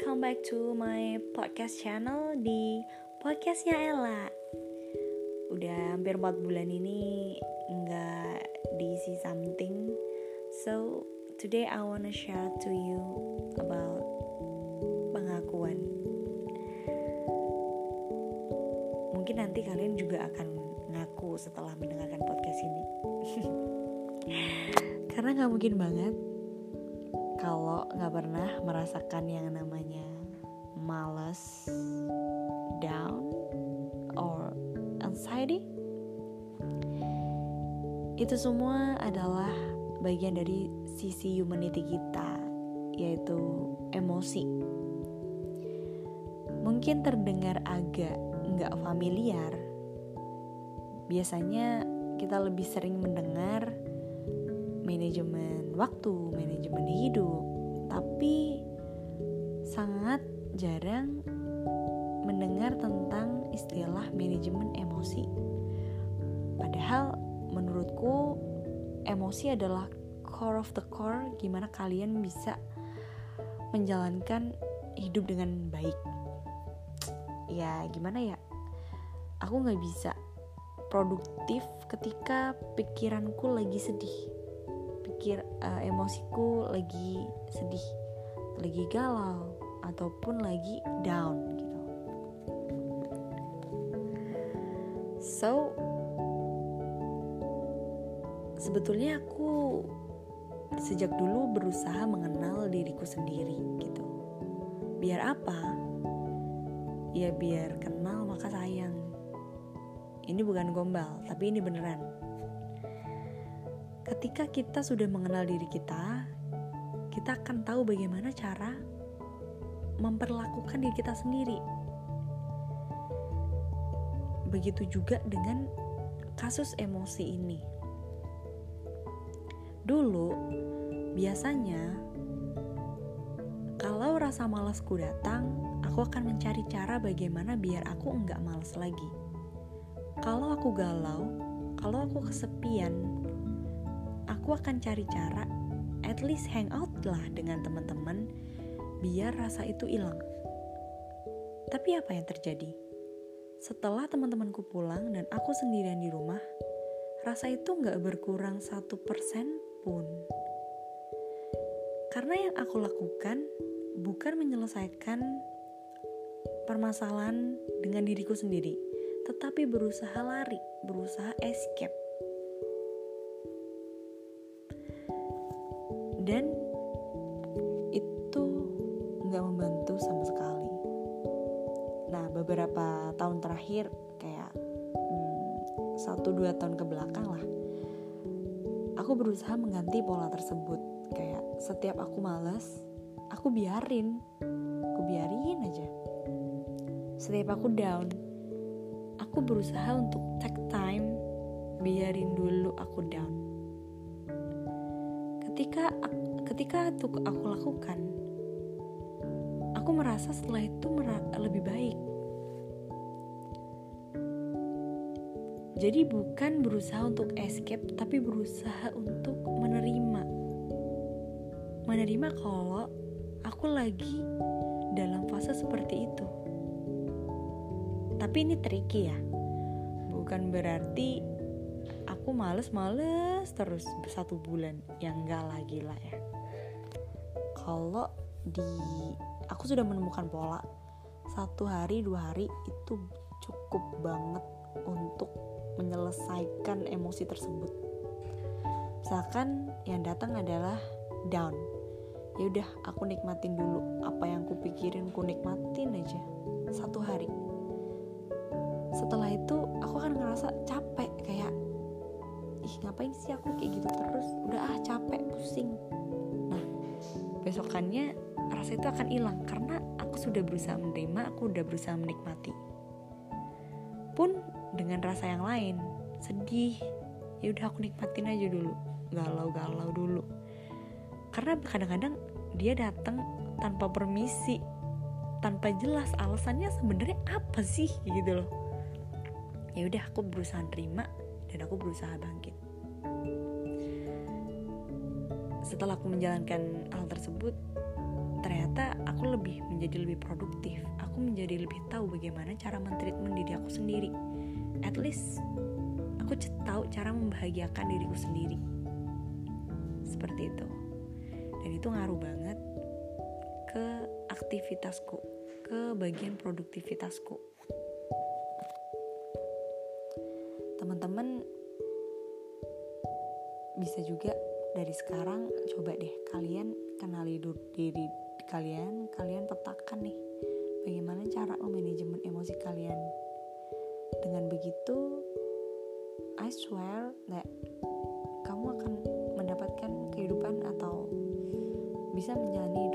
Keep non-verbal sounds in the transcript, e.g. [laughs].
welcome back to my podcast channel di podcastnya Ella. Udah hampir 4 bulan ini nggak diisi something. So today I wanna share to you about pengakuan. Mungkin nanti kalian juga akan ngaku setelah mendengarkan podcast ini. [laughs] Karena gak mungkin banget kalau nggak pernah merasakan yang namanya males, down, or anxiety, itu semua adalah bagian dari sisi humanity kita, yaitu emosi. Mungkin terdengar agak nggak familiar. Biasanya kita lebih sering mendengar manajemen waktu, manajemen hidup, tapi sangat jarang mendengar tentang istilah manajemen emosi. Padahal menurutku emosi adalah core of the core gimana kalian bisa menjalankan hidup dengan baik. Ya gimana ya? Aku nggak bisa produktif ketika pikiranku lagi sedih pikir uh, emosiku lagi sedih, lagi galau ataupun lagi down gitu. So sebetulnya aku sejak dulu berusaha mengenal diriku sendiri gitu. Biar apa? Ya biar kenal maka sayang. Ini bukan gombal, tapi ini beneran ketika kita sudah mengenal diri kita, kita akan tahu bagaimana cara memperlakukan diri kita sendiri. Begitu juga dengan kasus emosi ini. Dulu, biasanya kalau rasa malasku datang, aku akan mencari cara bagaimana biar aku enggak malas lagi. Kalau aku galau, kalau aku kesepian, aku akan cari cara at least hang out lah dengan teman-teman biar rasa itu hilang. Tapi apa yang terjadi? Setelah teman-temanku pulang dan aku sendirian di rumah, rasa itu nggak berkurang satu persen pun. Karena yang aku lakukan bukan menyelesaikan permasalahan dengan diriku sendiri, tetapi berusaha lari, berusaha escape dan itu nggak membantu sama sekali. Nah beberapa tahun terakhir kayak hmm, satu dua tahun ke belakang lah aku berusaha mengganti pola tersebut. Kayak setiap aku males aku biarin aku biarin aja. Setiap aku down aku berusaha untuk take time biarin dulu aku down ketika ketika itu aku lakukan aku merasa setelah itu lebih baik. Jadi bukan berusaha untuk escape tapi berusaha untuk menerima. Menerima kalau aku lagi dalam fase seperti itu. Tapi ini tricky ya. Bukan berarti aku males-males terus satu bulan. Yang enggak lagi lah ya. Kalau di aku sudah menemukan pola. Satu hari dua hari itu cukup banget untuk menyelesaikan emosi tersebut. Misalkan yang datang adalah down. Ya udah aku nikmatin dulu. Apa yang ku pikirin ku nikmatin aja. Satu hari. Setelah itu aku akan ngerasa capek ih ngapain sih aku kayak gitu terus udah ah capek pusing besokannya rasa itu akan hilang karena aku sudah berusaha menerima, aku udah berusaha menikmati. Pun dengan rasa yang lain, sedih, ya udah aku nikmatin aja dulu, galau-galau dulu. Karena kadang-kadang dia datang tanpa permisi, tanpa jelas alasannya sebenarnya apa sih gitu loh. Ya udah aku berusaha terima dan aku berusaha bangkit. setelah aku menjalankan hal tersebut ternyata aku lebih menjadi lebih produktif. Aku menjadi lebih tahu bagaimana cara mentreatment diri aku sendiri. At least aku tahu cara membahagiakan diriku sendiri. Seperti itu. Dan itu ngaruh banget ke aktivitasku ke bagian produktivitasku. Teman-teman bisa juga dari sekarang coba deh kalian kenali diri kalian kalian petakan nih bagaimana cara memanajemen emosi kalian. Dengan begitu I swear that kamu akan mendapatkan kehidupan atau bisa menjalani